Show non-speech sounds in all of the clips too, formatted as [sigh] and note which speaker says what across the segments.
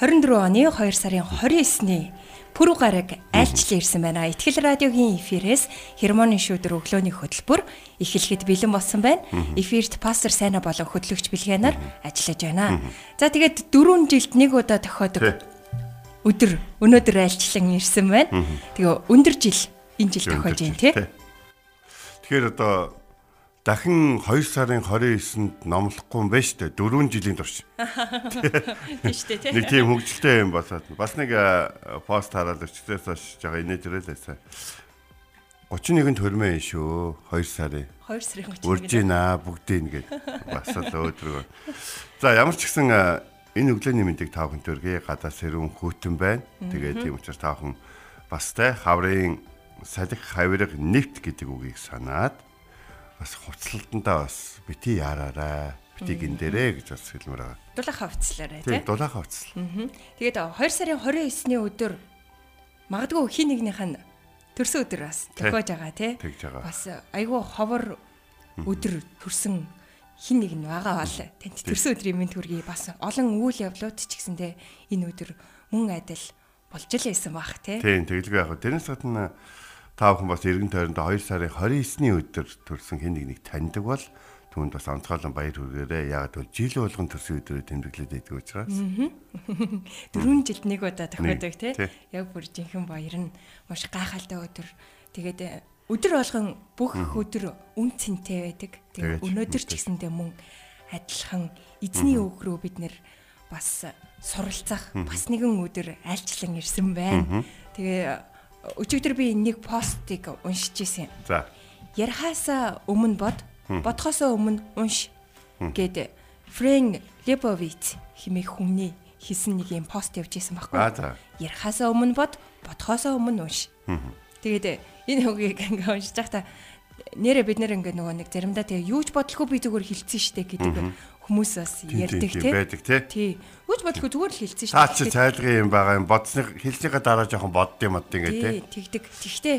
Speaker 1: 2024 оны 2 сарын 29-ны пүрэв гараг айлчлан ирсэн байна. Итгэл радиогийн эфирээс хермоны шүүдэр өглөөний хөтөлбөр эхлэхэд бэлэн болсон байна. Эфирт пастор Сайна болон хөтлөгч Билгэнаар ажиллаж байна. За тэгээд 4 жилд нэг удаа тохиодог өдөр өнөөдөр айлчлан ирсэн байна. Тэгээ өндөр жил энэ жил тохиож байна тий.
Speaker 2: Тэгэхээр одоо дахин 2 сарын 29-нд номлохгүй юм шүү дээ. 4 жилийн турш. [laughs]
Speaker 1: Тийм шүү дээ тий.
Speaker 2: Нэг тийм хөвгөлтэй юм болоод бас нэг пост хараад өчтөөс хойш жага инээж ирээлээсэ. 31-нд хөрмөө юм шүү. 2 сарын.
Speaker 1: 2 сарын 31-нд.
Speaker 2: Урж ийна бүгдийг ингээд бас л өөдрөг. За ямар ч гэсэн энэ өглөөний мэндийг та бүхэнд төргий гадаа сэрүүн хүүтэн байна. Тэгээд тийм учраас та бүхэн бас те хаврын салхи хавирга нэвт гэдэг үгийг санаад бас хуцлалтандаа бас бити яараарай. Бити гин дээрээ гэж бас хэлмээр байгаа.
Speaker 1: Дулаахан хувцлаарай тий.
Speaker 2: Дулаахан хувцл.
Speaker 1: Тэгээд 2 сарын 29-ны өдөр магадгүй хин нэгнийх нь төрсөн өдөр бас тохиож байгаа тий.
Speaker 2: Тэгж байгаа.
Speaker 1: Бас айгүй ховор өдөр төрсөн хин нэг нь байгаа бол танд төрсөн өдрийн мэд хүргэе бас олон үйл явдлууд ч гэсэндээ энэ өдөр мөн адил болж л байсан бах тий.
Speaker 2: Тийм тэглэгээ яг. Тэрнээс гадна та бүхэн бас эргэн тойрондоо 2 сарын 29-ны өдөр төрсэн хэн нэг нэг таньдаг бол түүнд бас онцгойлон баяр хүргээрэй. Яг бол жил болгон төрсөн өдрөө тэмдэглээд байдаг учраас.
Speaker 1: Дөрвөн жилд нэг удаа тохиодог тий.
Speaker 2: тий.
Speaker 1: Яг бүр жинхэнэ баяр нь маш гайхалтай өдөр. Тэгээд э, өдөр болгон бүх өдөр үн цэнтэй байдаг. Тэгээд өнөөдөр ч гэсэндээ мөн адилхан эзний үг рүү бид нэр бас суралцах бас нэгэн өдөр айлчлан ирсэн байна. Тэгээ өчигдөр би нэг постыг уншиж ирсэн.
Speaker 2: За.
Speaker 1: Ярахаасаа өмнө бод, бодхоосоо өмнө унш гэд Френ Лебовиц хэмээх хүмүүний хийсэн нэг юм пост явж исэн байхгүй. Ярахаасаа өмнө бод, бодхоосоо өмнө унш. Тэгээд энэ үгийг ингээ уншиж байхдаа нэрэ бид нэр ингээ нөгөө нэг заримдаа тэгээ юу ч бодлохгүй би зүгээр хилцсэн штэ гэдэг хүмүүс бас ярьдаг
Speaker 2: тийм,
Speaker 1: тий.
Speaker 2: байдаг, тий.
Speaker 1: Тий. Юу ч бодлохгүй зүгээр л хилцсэн штэ.
Speaker 2: Цаа чи цайлгын юм байгаа юм. Бодсны хэлснийхаа дараа жоохон бодд юм адт ингээд тий.
Speaker 1: Тий, тэгдэг. Тэгтээ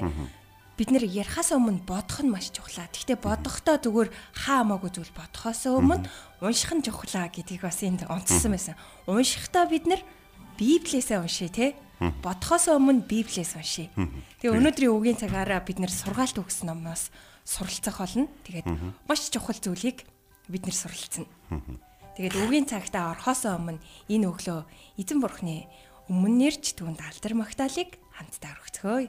Speaker 1: бид нэр ярахаас өмнө бодох нь маш чухлаа. Тэгтээ бодохдоо зүгээр хаа хамаагүй зүйл бодохоос өмнө унших нь чухлаа гэдгийг бас энд онцлсан байсан. Уншихдаа бид нэр Библиэсээ уншия те. Бодохоос өмнө Библиэс уншия. Тэгээ өнөөдрийн үгийн цагаараа бид нэр сургаалт өгсөн номоос суралцах болно. Тэгээд маш чухал зүйлийг бид нэр суралцсан. Тэгээд үгийн цагтаа орхоос өмнө энэ өглөө эзэн бурхны өмнө нэрч түүнд алдар магтаалык хамтдаа өргөцгөөе.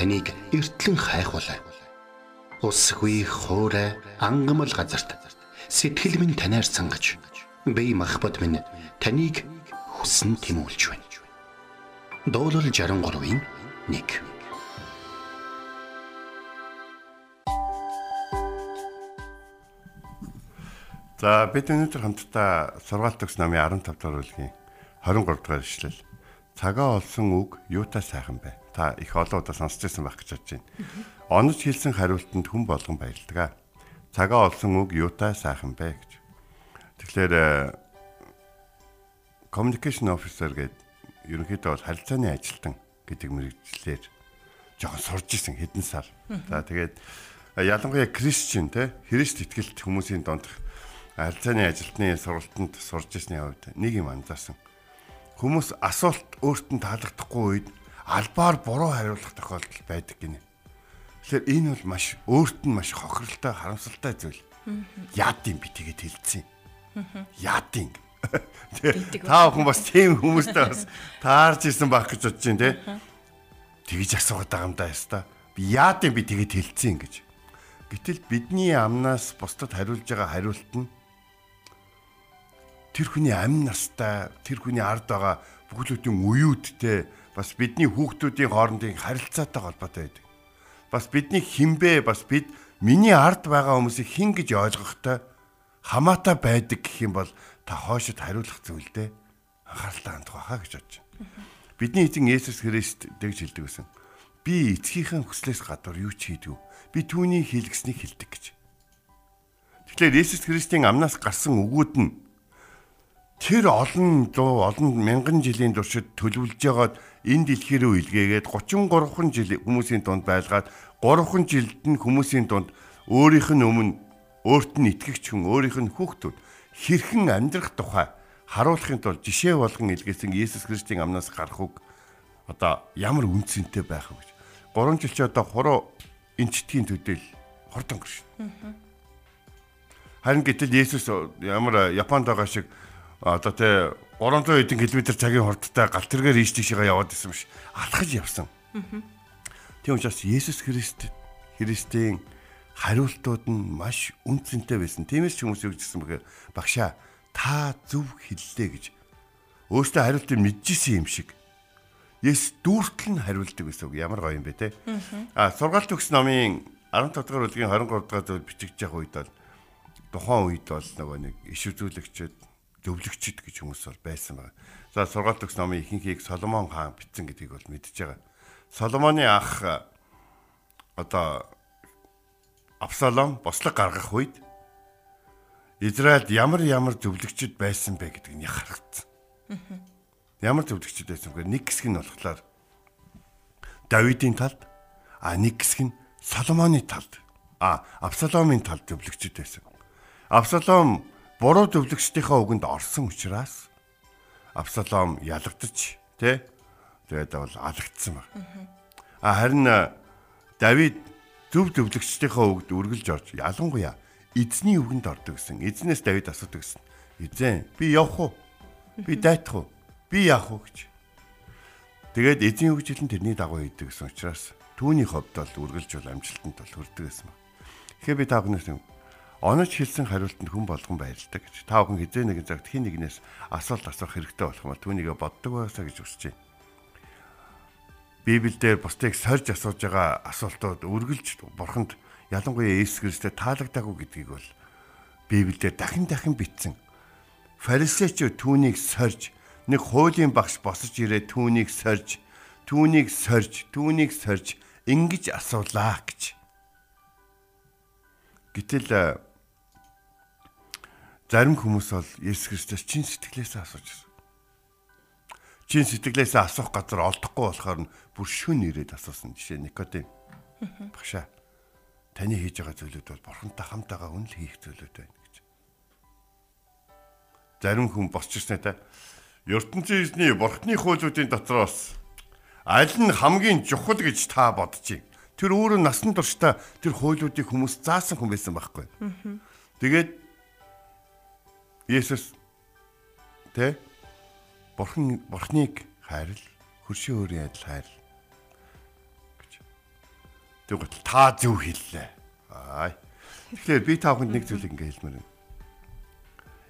Speaker 3: Таныг эртлэн хайхвалаа. Усгүй хоорой ангамл газарт сэтгэл минь танаар сангаж би махбат минь таныг хүсн тимүүлж байна. Дуурал 63-ийн 1
Speaker 2: За бид өнөөдөр хамтдаа сургаалт төгс намын 15 дахь бүлгийн 23 дахь ишлэл. Цагаа олсон үг юутай сайхан бэ? Та их олон удаа сонсч байсан байх гэж бодож байна. Онож хэлсэн хариултанд хүн болгон баярлдаг. Цагаа олсон үг юутай сайхан бэ гэж. Тэгэхээр э, communication officer гэдэг ерөнхийдөө бол харилцааны ажилтан гэдэг мэрэгчлэр жоохон сурж исэн хэдэн сар. За тэгээд э, ялангуяа Кристиан те Христ итгэлт хүмүүсийн донд харилцааны ажилтны сургалтанд сурж ирсний хувьд нэг юм анзаарсан. Хүмүүс асуулт өөрт нь таалагдахгүй үед албаар буруу хариулах тохиолдол байдаг гинэ. Тэгэхээр энэ бол маш өөрт нь маш хохиролтой, харамсалтай зүйл. Яад юм би тэгээд хэлсэн. Яад юм. Та бүхэн бас тийм хүмүүстэй бас таарч ирсэн байх гэж бодож байна те. Тэгж асуугаад байгаа юм да яста. Би яад юм би тэгээд хэлсэн гэж. Гэтэл бидний амнаас бусдад хариулж байгаа хариулт нь тэр хүний амь настай, тэр хүний ард байгаа бүхлөдийн уюудтэй бас бидний хүүхдүүдийн хоорондын харилцаатай холбоотой байдаг. Бас бидний хинбэ, бас бид миний ард байгаа хүмүүсийг хин гэж ойлгохтой хамаатай байдаг гэх юм бол та хоошид хариулах зүйлдээ анхааралтай хандах байхаа гэж бодож байна. Бидний эзэн Есүс Христ тэгж хэлдэг гэсэн. Би эцгийнхээ хүслээс гадуур юу ч хийдэггүй. Би түүний хийлгэснийг хэлдэг гэж. Тэгэхээр Есүс Христийн амнаас гарсан үгүүд нь тэр олон зуун олон мянган жилийн туршид төлөвлөж байгаад энэ дэлхий рүү илгээгээд 33хан жил хүмүүсийн дунд байлгаад 3хан жилд нь хүмүүсийн дунд өөрийнх нь өмнө өөрт нь итгэгч хүн өөрийнх нь хүүхдүүд хэрхэн амьдрах тухай харуулахын тулд жишээ болгон илгээсэн Иесус Христийн амнаас гарах үг одоо ямар үнцэнтэй байх вэ гэж. 3 жил чи одоо хуруу энчтгийн төдөл хордон гэрш. Харин гэтэл Иесус ямар Японд байгаа шиг одоо тэ 300 хэдэн километр цагийн хурдтай галт тэргээр ийш тийшээ яваад исэн биш. Алхаж явсан. Тийм учраас Есүс Христ Христийн хариултууд нь маш үнцэнтэй байсан. Тиймээс ч хүмүүс юу гэжсэн бэхээр багшаа та зөв хэллээ гэж өөртөө хариултыг мэдчихсэн юм шиг. Есүс дүүртэл нь хариулдаг гэсэн үг. Ямар гоё юм бэ те. А сургаалт төгс номын 15 дугаар бүлгийн 23 дугаар зүйл бичигдэж явах үед бол тухайн үед бол нөгөө нэг иш үзүүлэгчд зөвлөгчд гэж хүмүүс бол байсан байна. За сургаалт төгс номын ихэнхийг Соломон хаан бичсэн гэдгийг бол мэдж байгаа. Соломоны ах одоо Абсалом бослог гаргах үед Израильд ямар ямар зөвлөгчд байсан бэ гэдгийг нь харагдсан. Ямар зөвлөгчд байсан бэ? Нэг хэсэг нь болохоор Давидын талд, а нэг хэсэг нь Соломоны талд, а Абсаломын талд зөвлөгчд байсан. Абсалом буруу зөвлөгчдийнхээ үгэнд орсон учраас Абсалом ялагдаж тий тэгээд бол алагдсан баг. А харин Давид зөв зөвлөгчдийнхээ үгд үргэлж орж ялангуяа эзний үгэнд ордог гэсэн. Эзнээс Давид асуудаг гэсэн. Эзэн би явах уу? Би дайтах уу? Би яах уу гэж. Тэгээд эзэн үг жилэн тэрний дагуу хийдэг гэсэн учраас түүний ховд бол үргэлж бол амжилтанд бол хүрдэг гэсэн. Тэгэхээр би та бүхнээс онож хэлсэн хариултанд хүн болгон баярлдаг гэж. Та бүхэн хизээ нэгэн цагт хин нэгнээс асуулт асуух хэрэгтэй болох юм бол түүнийгээ боддог байсаа гэж хүсэж байна. Библиэлд бусдыг сорж асууж байгаа асуултууд үргэлж бурханд ялангуяа Иесус Христэд таалагдаагүй гэдгийг бол Библиэлд дахин дахин бичсэн. Фарисеучуд түүнийг сорж нэг хуулийн багш босож ирээд түүнийг сорж түүнийг сорж түүнийг сорж ингэж асуулаа гэж. Гэтэл зарим хүмүүс бол Есүс Христос чин сэтгэлээсээ асууж байна. Чин сэтгэлээсээ асуух газар олдохгүй болохоор нь бүр шүн ирээд асуусан жишээ Никодим. Багшаа таны хийж байгаа зүйлүүд бол бурхантай хамтаага үнэл хийх зүйлүүд байна гэж. Зарим хүн босч ирснээр ертөнцийн эзний бурхны хуулиудын дотроос аль нь хамгийн чухал гэж та бодчих. Тэр өөрөө насан туршдаа тэр хуулиудыг хүмүүс заасан хүн байсан байхгүй. Тэгээд Есүс тэ бурхан бурхныг хайрл, хөршийн өөрийн адил хайрл. гэж. Тэгвэл та зөв хэллээ. Аа. Тэгэхээр би та бүхэнд нэг зүйлийг ингээ хэлмээр байна.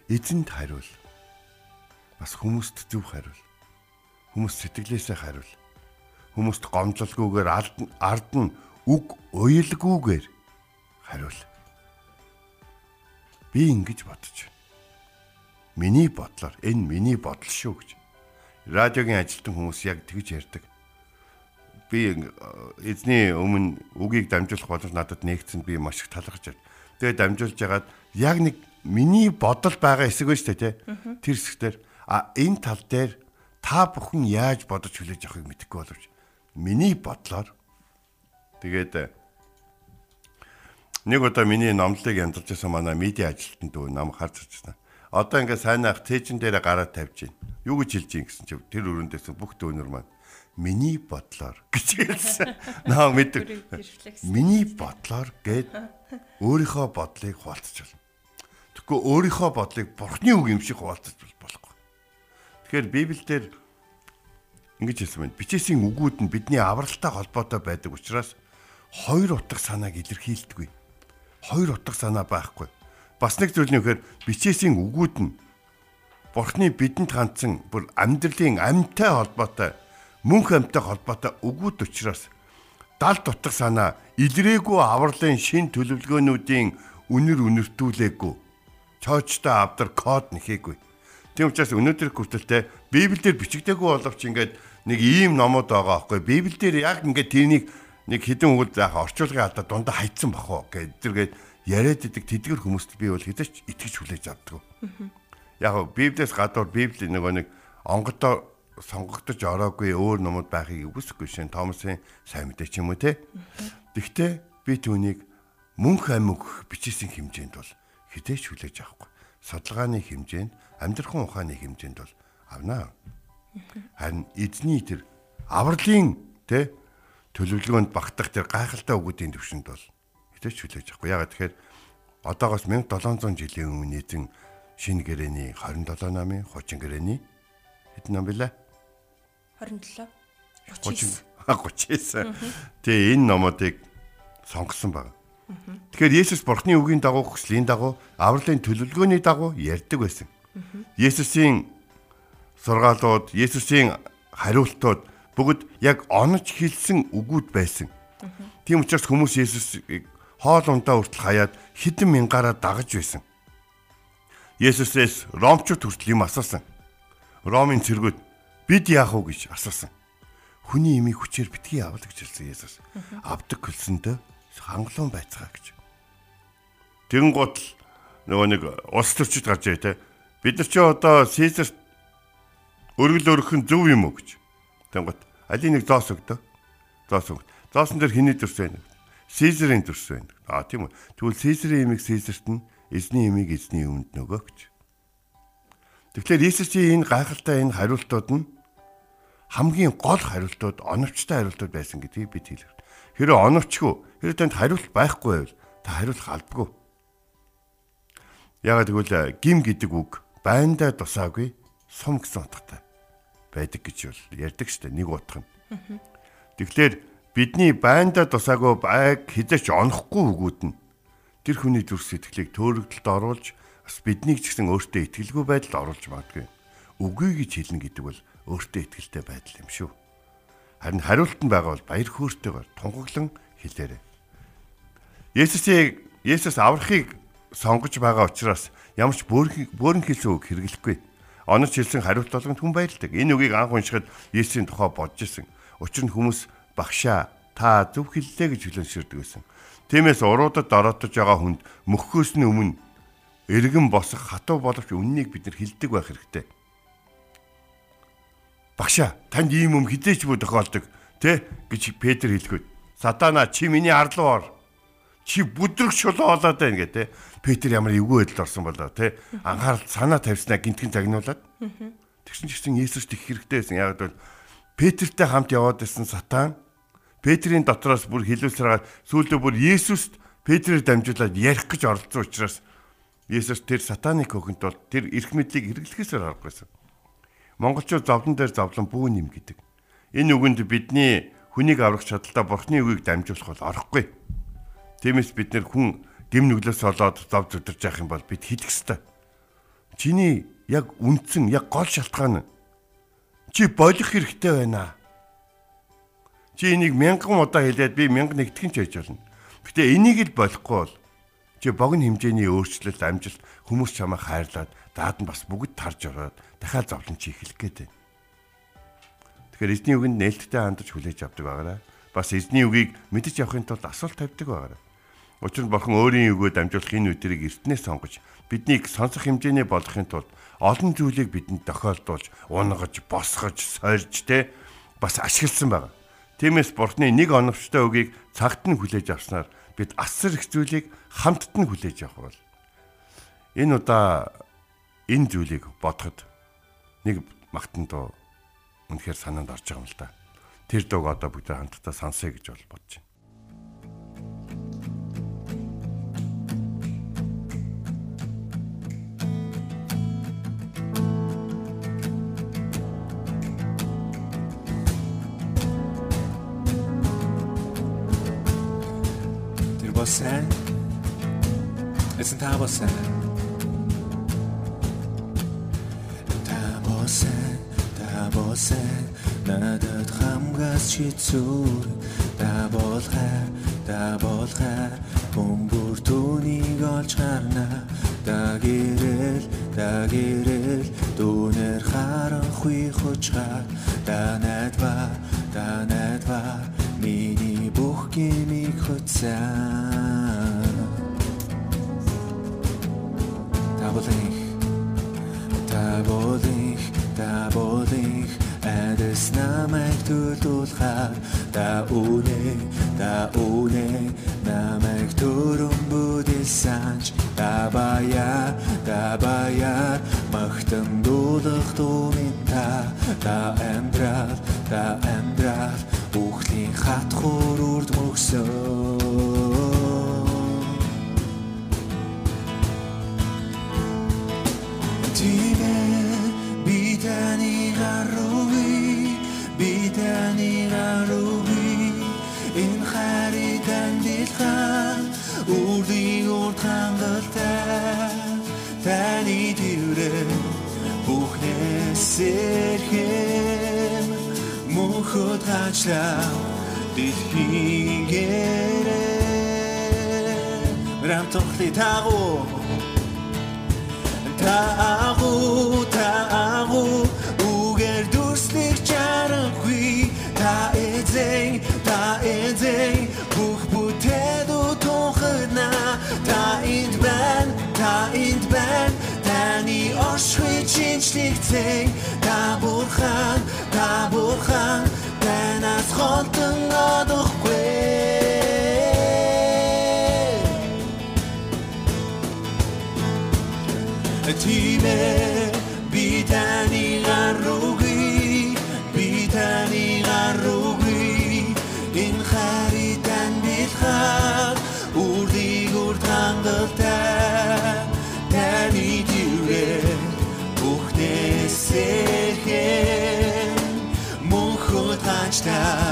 Speaker 2: Эзэнд хариул. Бас хүмүүст зөв хариул. Хүмүүс сэтгэлээсээ хариул. Хүмүүст гомдлолгүйгээр ард нь үг уйлгүйгээр хариул. Би ингэж бодож байна. Миний бодлоор энэ миний бодол шүү гэж. Радиогийн ажилтан хүмүүс яг тэгж ярьдаг. Би эзний өмнө үгийг дамжуулах болж надад нэгцэн би маш их талархаж байна. Тэгээ дамжуулж ягаад яг нэг миний бодол байгаа хэсэг байж тээ тэр хэсгээр а энэ тал дээр та бүхэн яаж бодож хүлээж авахыг мэдэхгүй боловч миний бодлоор тэгээд нэг удаа миний номлолыг янзалж байсан манай медиа ажилтнанд дүү нам харж ирсэн. Одоо ингээ сайн ах тээжин дээр гараад тавьж гин. Юу гэж хэлж гин гэсэн чи тэр өрөөндөөс бүх дүүнер маань миний бодлоор [laughs] гэж хэлсэн. Наа мэддэг. Миний бодлоор гээд өөрийнхөө бодлыг хуваалцчихвал. Тэгэхгүй өөрийнхөө бодлыг бурхны үг юм шиг хуваалцаж болохгүй. Тэгэхээр Библиэлд ингэж хэлсэн байна. Бичээсийн үгүүд нь бидний авралтай холбоотой байдаг учраас хоёр утга санааг илэрхийлдэггүй хоёр утга санаа байхгүй. Бас нэг зүйл нь вэхээр бичээсийн үгүүд нь Бурхны бидэнд хандсан бүр амьдралын амьтай холбоотой мөнх амьтай холбоотой үгүүд учраас дал дутах санаа илрээгүй авралын шин төлөвлөгөөнүүдийн үнэр үнэртүүлээгүй чоочтой авдар код нэхээгүй. Тийм учраас өнөөдөр хүртэлтэй Библиэлд бичигдээгүй боловч ингээд нэг ийм номууд байгаа байхгүй. Библиэлд яг ингээд тэрнийг нэг хідэн үгэл заах орчуулгын алдаа дундаа хайцсан бах уу гэдэргээд яриад идэг тэдгэр хүмүүст би бол хэдэж итгэж хүлээж авдаг. Яг Библиэс гадуур Библи нөгөө нэг онгодоо сонгогдож ороогүй өөр номууд байхыг үгүйсэхгүй шин Томсын сайн мэдээ ч юм уу те. Тэгвэл би түүнийг мөнх амьг бичээсэн хэмжээнд бол хідээч хүлээж авахгүй. Судалгааны хэмжээнд амьдрахын ухааны хэмжээнд бол авнаа. Харин эзний тэр авралын те төлөвлөгөөнд багтах тэр гайхалтай үгүүдийн төвшөнд бол хитэж хүлээж авахгүй. Ягаад тэгэхээр одоогоос 1700 жилийн өмнө эзэн шинэ гэрээний 27 намын хучин гэрээний хэдэн нам бэлээ?
Speaker 1: 27
Speaker 2: 39 39. Тэгээ энэ номуудыг сонгосон баг. Тэгэхээр Есүс Бурхны үгийн дагуу хүслийн дагуу авралын төлөвлөгөөний дагуу ярьдаг байсан. Есүсийн сургаалууд, Есүсийн хариултууд бүгд яг онож хэлсэн үгүүд байсан. Тийм учраас хүмүүс Есүсийг хоол ундаа хүртэл хаяад хэдэн мянгаараа дагаж байсан. Есүсээс ромчууд хүртэл юм асуусан. Ромын цэргүүд бид яах вэ гэж асуусан. Хүний имийг хүчээр битгий авал гэж хэлсэн Есүс. Авдаг хөлсөндөө хангалуун байцгаа гэж. Тэгэн гот нөгөө нэг улс төрчид гарч ирээ те. Бид нар чи одоо Цэзарт өргөл өргөх нь зөв юм уу гэж. Тэнгот алийг нэг зоос өгдөө. Зоос өг. Зоосон дээр хиний төрс байна. Сизерийн төрс байна. Аа тийм үү. Тэгвэл Сизерийн имийг Сизерт нь эзний имийг эзний өмнөд нөгөө гэж. Тэгэхээр Иесусийн энэ гайхалтай энэ хариултууд нь хамгийн гол хариултууд оновчтой хариултууд байсан гэдгийг бид хэлэх. Хэрэв оновчгүй, хэрэв танд хариулт байхгүй байвал та хариулах албагүй. Ягаад гэвэл гим гэдэг үг байндаа тусаагүй сум гэсэн утгатай байдаг гэж бол ярьдаг штэ нэг утга нь. Тэгэхээр бидний байндаа тусаагүй байг хизээч онохгүй өгүүд нь тэр хүний зүрх сэтгэлийг төөрөгдөлд оруулж бас биднийг ч гэсэн өөртөө итгэлгүй байдалд оруулж магадгүй. Үгүй гэж хэлнэ гэдэг бол өөртөө итгэлтэй байдал юм шүү. Харин хариулт нь байгаа бол баяр хөөртэйгээр тунхаглан хэлээрэй. Есүсийг Есүс аврахыг сонгож байгаа учраас ямар ч бөөрн хэлсэн үг хэрэглэхгүй онож хэлсэн хариулт болгонд хүн баярлдаг. Энэ үгийг анх уншихад Есүсийн тухай бодож исэн. Учир нь хүмүүс багшаа та зөв хэллээ гэж хүлэнширдэг байсан. Тиймээс уруудад дороотож байгаа хүнд мөххөөс нь өмнө эргэн босох хатуу боловч үннийг бид нар хилдэг байх хэрэгтэй. Багшаа танд ийм юм хідээч бүү тохиолдог тэ гэж Петр хэлэхэд сатана чи миний арлуу ор чи бүдрэг шулуу болоод байна гэ тэ. Петр ямар эвгүй байдал орсон болоо тэ. Анхаарал санаа тавьснаа гинтгэн загнуулаад. Тэгсэн ч гэсэн Есүс тэх хэрэгтэй байсан. Яг бол Петртэй хамт яваад байсан сатан Петрийн дотроос бүр хилүүлсээр сүүлдээ бүр Есүст Петрээр дамжуулаад ярих гэж оролцсон учраас Есүс тэр сатаныг хөхөнт бол тэр эрх мэдлийг хэрэглэхээсээр арга байсан. Монголчууд зовлон дээр зовлон бүү нэм гэдэг. Энэ үгэнд бидний хүнийг аврах чадaltaа бурхны үгийг дамжуулах бол орохгүй. Тиймээс бид нэр хүн дэм нүглээс олоод зов зүдэрж явах юм бол бид хэлэх ёстой. Чиний яг үндсэн яг гол шалтгаан чи болох хэрэгтэй байна. Чи энийг мянган удаа хэлээд би мянган нэгтгэн ч хийж болно. Гэтэ энийг л болохгүй бол чи богино хэмжээний өөрчлөлт амжилт хүмүүс чамайг хайрлаад даад нь бас бүгд тарж ороод дахиад зовлон чи эхлэх байна. Тэгэхээр эзний үгэнд нээлттэй хандаж хүлээж авдаг байгаарай. Бас эзний үгийг мэдэж явахын тулд асуулт тавьдаг байгаарай. Учир нь бурхан өөрийн үгөө дамжуулах энэ үдирийг эртнээс сонгож биднийг сонсох хэмжээний болгохын тулд олон зүйлийг бидэнд тохиолдуулж, унгаж, босгож, сольж тэ бас ашигласан байна. Тиймээс бурхны нэг оновчтой үгийг цагт нь хүлээж авснаар бид асар их зүйлийг хамтд нь хүлээж авах бол энэ удаа энэ зүйлийг бодоход нэг магтан дуу үнэхээр санаанд орж байгаа юм л да. Тэр дууг одоо бүгд хамтдаа сонсъё гэж бол бодож байна.
Speaker 4: Сайн. Эцэн та бол сайн. Та бол сайн, та бол сайн. Надад хамгаас чи зүр. Та бол хай, та бол хай. Бөмбөр түүнийг олж харна. Та гэрэл, та гэрэл. Дүүнэр харанхуй хочхаа. Та найдвар, та найдвар. Миний бүх гэмиг хөцсөн Таболих Таболих Таболих Эдэс намайг төлөвлөхөөр та үнэ та үнэ намайг төрөн бүдэлсанч та баяа махтан дуулах тумын та та амьдрал та амьдрал Бүхлийн хатхуур үрд мөксөн Тимэ би таны гаруй. Би таны гаруй энэ lang Denn es kommt ein Adolf down.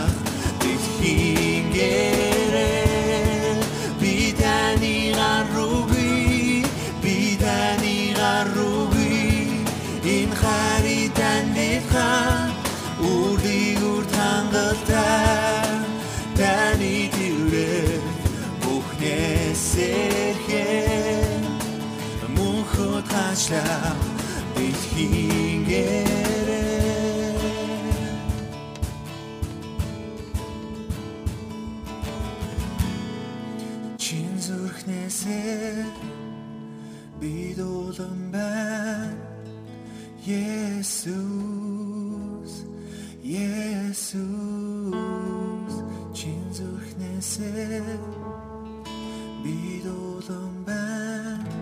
Speaker 4: Би дулан байна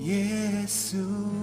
Speaker 4: Есүс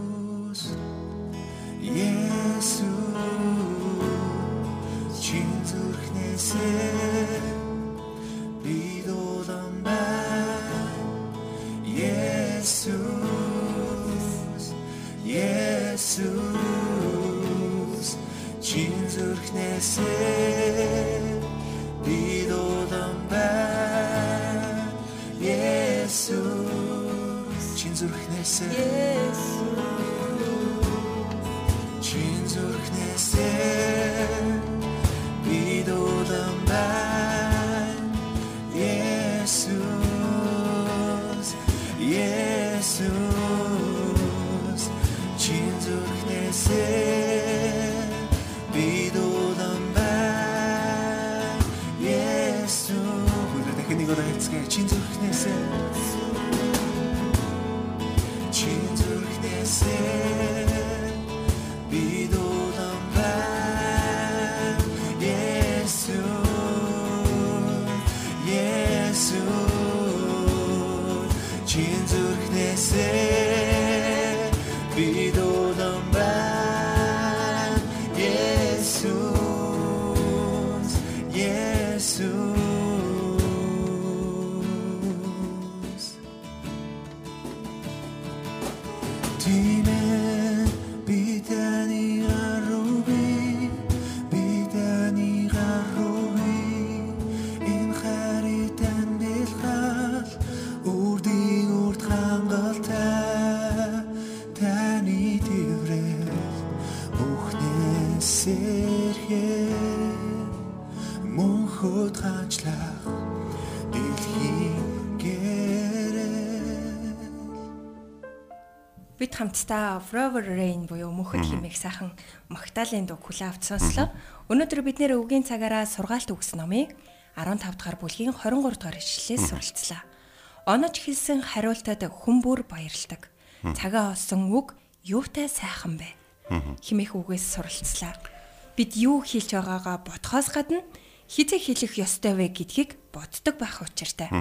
Speaker 4: Бүгд дахин нэг удаа хэлцгээе чин зүрхнээсээ
Speaker 1: Хамтдаа Forever Rain буюу мөнхөд химээх сайхан Магдалины дуу хүлээ авч сонслоо. Өнөөдөр бид нэр үгийн цагаараа сургаалт өгс номыг 15 дахь бүлгийн 23 дахь ишлэлээс суралцлаа. Онож хэлсэн хариултад хүн бүр баярладаг. Цагаа олсон үг юутай сайхан бэ? Химээх үгээс суралцлаа. Бид юу хийлж байгаагаа бодхоос гадна хизээ хэлэх ёстой вэ гэдгийг боддог байх учиртай.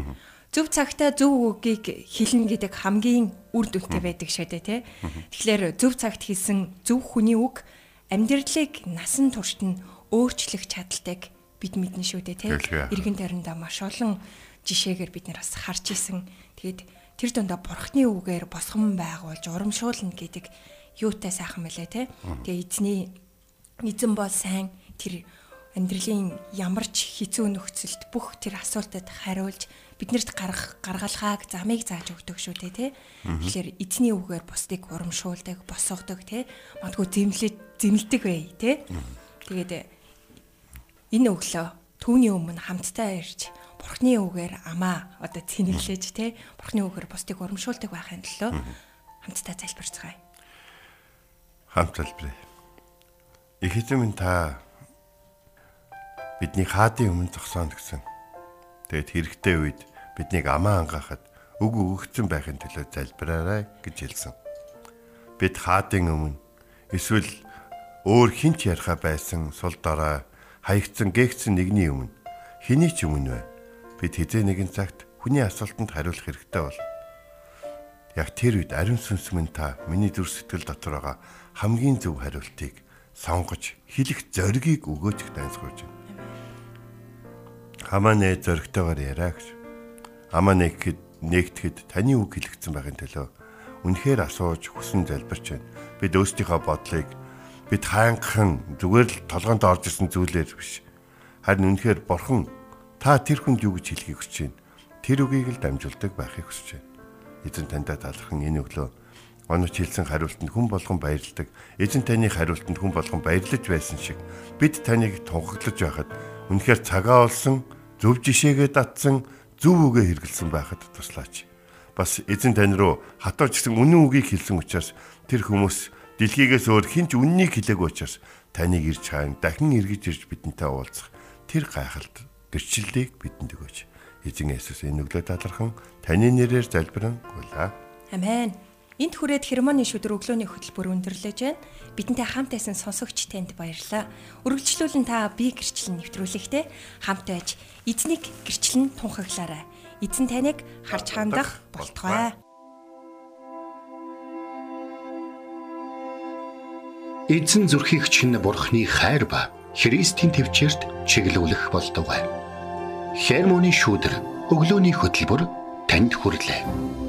Speaker 1: Зөв цагтаа зөв үгийг хэлнэ гэдэг хамгийн үр дүнтэй байдаг шүү дээ тий. Тэгэхээр зөв цагт хэлсэн зөв хүний үг амьдралыг насан туршид нь өөрчлөх чадaltaйг бид мэднэ шүү дээ тий. Иргэн тойрондоо маш олон жишээгээр бид нэр бас харж исэн. Тэгэд тэр дундаа бурхны үгээр босгон байгуулж урамшуулна гэдэг юутай сайхан мэлээ тий. Тэгээ эзний эзэн бол сайн тэр амьдралын ямар ч хэцүү нөхцөлд бүх тэр асуултад хариулж биднэрт гарах гаргалгааг замыг зааж өгдөг шүү дээ тий. Тэгэхээр эзний үгээр бусдыг урамшуулдаг, босгодог тий. Магадгүй зэмлэж зэмлдэг бай тий. Тэгээд энэ өглөө түүний өмнө хамтдаа ирж Бурхны үгээр амаа одоо цэнэглэж тий. Бурхны үгээр бусдыг урамшуулдаг байхын төлөө хамтдаа залбирцгаая.
Speaker 2: хамт залбирая. Эзэм та бидний хаадын өмнө зогсооно гэсэн. Тэгээд хэрэгтэй үед биднийг амаа ангаахад үг өгөгдсөн байхын төлөө залбираарай гэж хэлсэн. Бид хаадын өмнө эсвэл өөр хинч яриха байсан сул дорой хаягдсан гээгцэн нэгний өмнө хэний ч өмнө вэ? Бид хизээ нэгэн цагт хүний асуултанд хариулах хэрэгтэй бол Яг тэр үед ариун сүнс минь та миний зүр сэтгэл дотор байгаа хамгийн зөв хариултыг сонгож хэлэх зоригийг өгөөч гэж дайсгуулж байна. Хамаанэ зоригтойгоор яриа гэж. Амаа нэгхэд нэгтгэхэд таны үг хэлэгдсэн байхын төлөө үнэхээр асууж хүсэн залбирч байна. Бид өөрсдийнхөө бодлыг бид хаанхан зүгээр л толгоонд орж исэн зүйлээр биш. Харин үнэхээр бурхан та тэр хүнд юу гэж хэлхийг хүсэж байна. Тэр үгийг л дамжуулдаг байхыг хүсэж байна. Эзэн таньдаа талархан энэ өглөө оноч хэлсэн хариултанд хүн болгон баярлдаг. Эзэн таны хариултанд хүн болгон баярлаж байсан шиг бид таныг тунхаглаж байхад үнэхээр цагаа олсон, зөв жишээгээ татсан, зөв үгээ хэрэгэлсэн байхад туслаач. Бас эзэн тань руу хатууч гэсэн үнэн үгийг хэлсэн учраас тэр хүмүүс дэлхийгээс өөр хинч үннийг хэлээгүй учраас таныг ирж хаан дахин эргэж ирж бидэнтэй уулзах тэр гайхалт гэрчлэлийг бидэнд өгөөч. Эзэн Есүс энэ өглөө талархан таны нэрээр залбирэн гуйлаа.
Speaker 1: Амен. Энд хүрээд хермоны шүдэр өглөөний хөтөлбөр өндөрлөж байна. Бидэнтэй хамт байсан сонсогч танд баярлалаа. Үргэлжлүүлэн та би гэрчлэн нэвтрүүлэхтэй хамт байж эзнийг гэрчлэн тунхаглаарай. Эзэн таныг харж хандах болтугай.
Speaker 3: Эзэн зүрхийг чинь бурхны хайр ба Христийн төвчөрт чиглүүлэх болтугай. Хермоны шүүдэр өглөөний хөтөлбөр танд хүрэлээ.